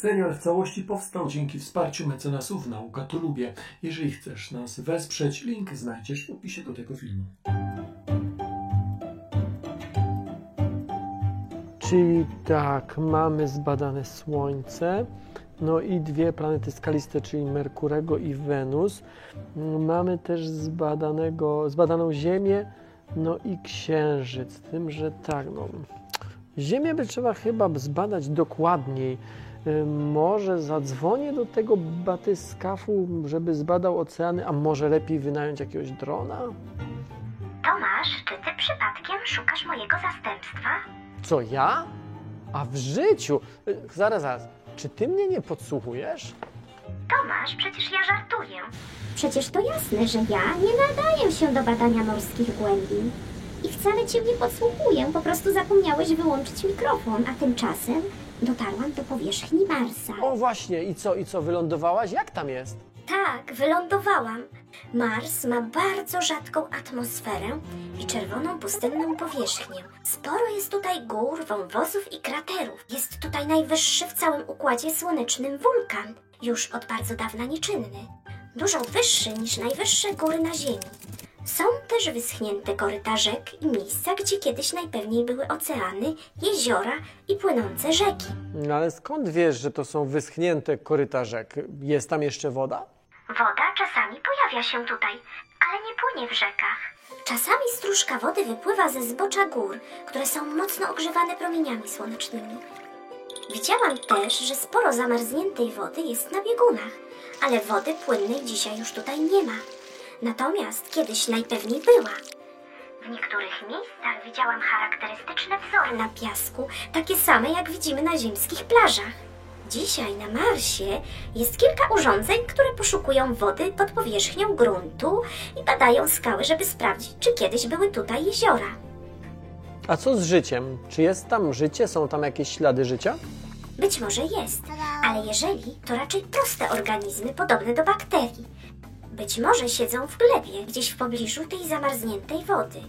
Serial w całości powstał dzięki wsparciu mecenasów Nauka to Lubię. Jeżeli chcesz nas wesprzeć, link znajdziesz w opisie do tego filmu. Czyli tak, mamy zbadane Słońce, no i dwie planety skaliste, czyli Merkurego i Wenus. Mamy też zbadanego, zbadaną Ziemię, no i Księżyc. Tym, że tak, no, Ziemię by trzeba chyba zbadać dokładniej. Y, Może zadzwonię do tego batyskafu, żeby zbadał oceany, a może lepiej wynająć jakiegoś drona? Tomasz, czy ty przypadkiem szukasz mojego zastępstwa? Co ja? A w życiu? Y, Zaraz, zaraz. Czy ty mnie nie podsłuchujesz? Tomasz, przecież ja żartuję. Przecież to jasne, że ja nie nadaję się do badania morskich głębin. I wcale cię nie podsłuchuję, po prostu zapomniałeś wyłączyć mikrofon, a tymczasem dotarłam do powierzchni Marsa. O właśnie, i co, i co, wylądowałaś? Jak tam jest? Tak, wylądowałam. Mars ma bardzo rzadką atmosferę i czerwoną pustynną powierzchnię. Sporo jest tutaj gór, wąwozów i kraterów. Jest tutaj najwyższy w całym układzie słonecznym wulkan, już od bardzo dawna nieczynny. Dużo wyższy niż najwyższe góry na Ziemi. Są też wyschnięte koryta rzek i miejsca, gdzie kiedyś najpewniej były oceany, jeziora i płynące rzeki. No ale skąd wiesz, że to są wyschnięte koryta rzek? Jest tam jeszcze woda? Woda czasami pojawia się tutaj, ale nie płynie w rzekach. Czasami stróżka wody wypływa ze zbocza gór, które są mocno ogrzewane promieniami słonecznymi. Widziałam też, że sporo zamarzniętej wody jest na biegunach, ale wody płynnej dzisiaj już tutaj nie ma. Natomiast kiedyś najpewniej była. W niektórych miejscach widziałam charakterystyczne wzory na piasku, takie same jak widzimy na ziemskich plażach. Dzisiaj na Marsie jest kilka urządzeń, które poszukują wody pod powierzchnią gruntu i badają skały, żeby sprawdzić, czy kiedyś były tutaj jeziora. A co z życiem? Czy jest tam życie? Są tam jakieś ślady życia? Być może jest, ale jeżeli, to raczej proste organizmy podobne do bakterii. Być może siedzą w glebie, gdzieś w pobliżu tej zamarzniętej wody.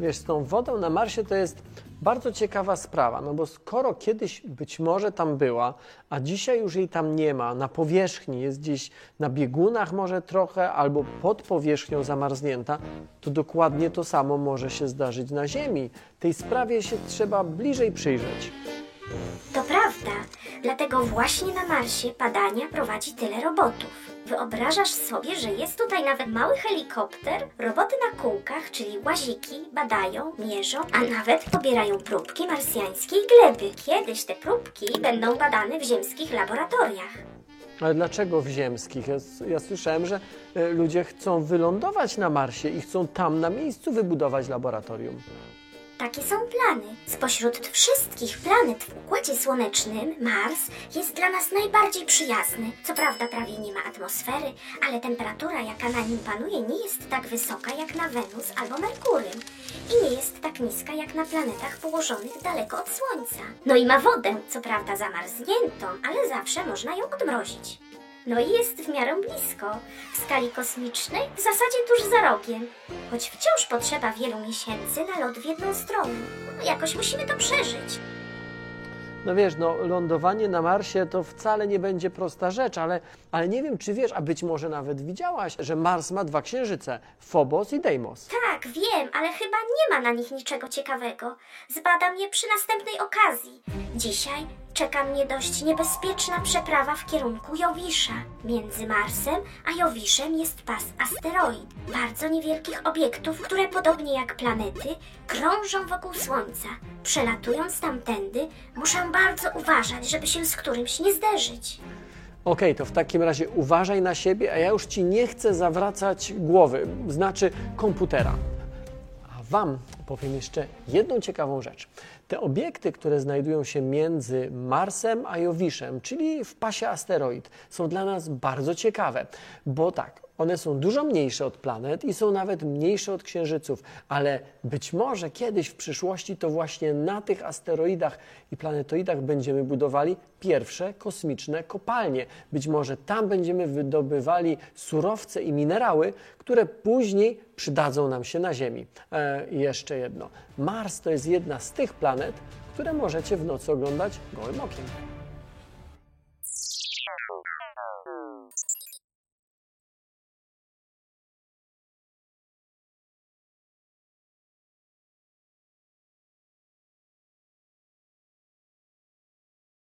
Wiesz, z tą wodą na Marsie to jest bardzo ciekawa sprawa, no bo skoro kiedyś być może tam była, a dzisiaj już jej tam nie ma, na powierzchni jest gdzieś na biegunach może trochę, albo pod powierzchnią zamarznięta, to dokładnie to samo może się zdarzyć na Ziemi. Tej sprawie się trzeba bliżej przyjrzeć. To prawda, dlatego właśnie na Marsie badania prowadzi tyle robotów. Wyobrażasz sobie, że jest tutaj nawet mały helikopter? Roboty na kółkach, czyli łaziki, badają, mierzą, a nawet pobierają próbki marsjańskiej gleby. Kiedyś te próbki będą badane w ziemskich laboratoriach. Ale dlaczego w ziemskich? Ja, ja słyszałem, że e, ludzie chcą wylądować na Marsie i chcą tam na miejscu wybudować laboratorium. Takie są plany. Spośród wszystkich planet w Układzie Słonecznym Mars jest dla nas najbardziej przyjazny. Co prawda prawie nie ma atmosfery, ale temperatura jaka na nim panuje nie jest tak wysoka jak na Wenus albo Merkury. I nie jest tak niska jak na planetach położonych daleko od Słońca. No i ma wodę, co prawda zamarzniętą, ale zawsze można ją odmrozić. No i jest w miarę blisko. W skali kosmicznej w zasadzie tuż za rogiem. Choć wciąż potrzeba wielu miesięcy na lot w jedną stronę. No, jakoś musimy to przeżyć. No wiesz, no lądowanie na Marsie to wcale nie będzie prosta rzecz, ale, ale nie wiem, czy wiesz, a być może nawet widziałaś, że Mars ma dwa księżyce, Phobos i Deimos. Tak, wiem, ale chyba nie ma na nich niczego ciekawego. Zbadam je przy następnej okazji. Dzisiaj czeka mnie dość niebezpieczna przeprawa w kierunku Jowisza. Między Marsem a Jowiszem jest pas asteroid. Bardzo niewielkich obiektów, które podobnie jak planety krążą wokół Słońca. Przelatując tamtędy, muszę bardzo uważać, żeby się z którymś nie zderzyć. Okej, to w takim razie uważaj na siebie, a ja już ci nie chcę zawracać głowy, znaczy komputera. A Wam powiem jeszcze jedną ciekawą rzecz. Te obiekty, które znajdują się między Marsem a Jowiszem, czyli w pasie asteroid, są dla nas bardzo ciekawe, bo tak, one są dużo mniejsze od planet i są nawet mniejsze od księżyców, ale być może kiedyś w przyszłości to właśnie na tych asteroidach i planetoidach będziemy budowali pierwsze kosmiczne kopalnie. Być może tam będziemy wydobywali surowce i minerały, które później przydadzą nam się na Ziemi. E, jeszcze jedno. Mars to jest jedna z tych planet, które możecie w nocy oglądać gołym okiem.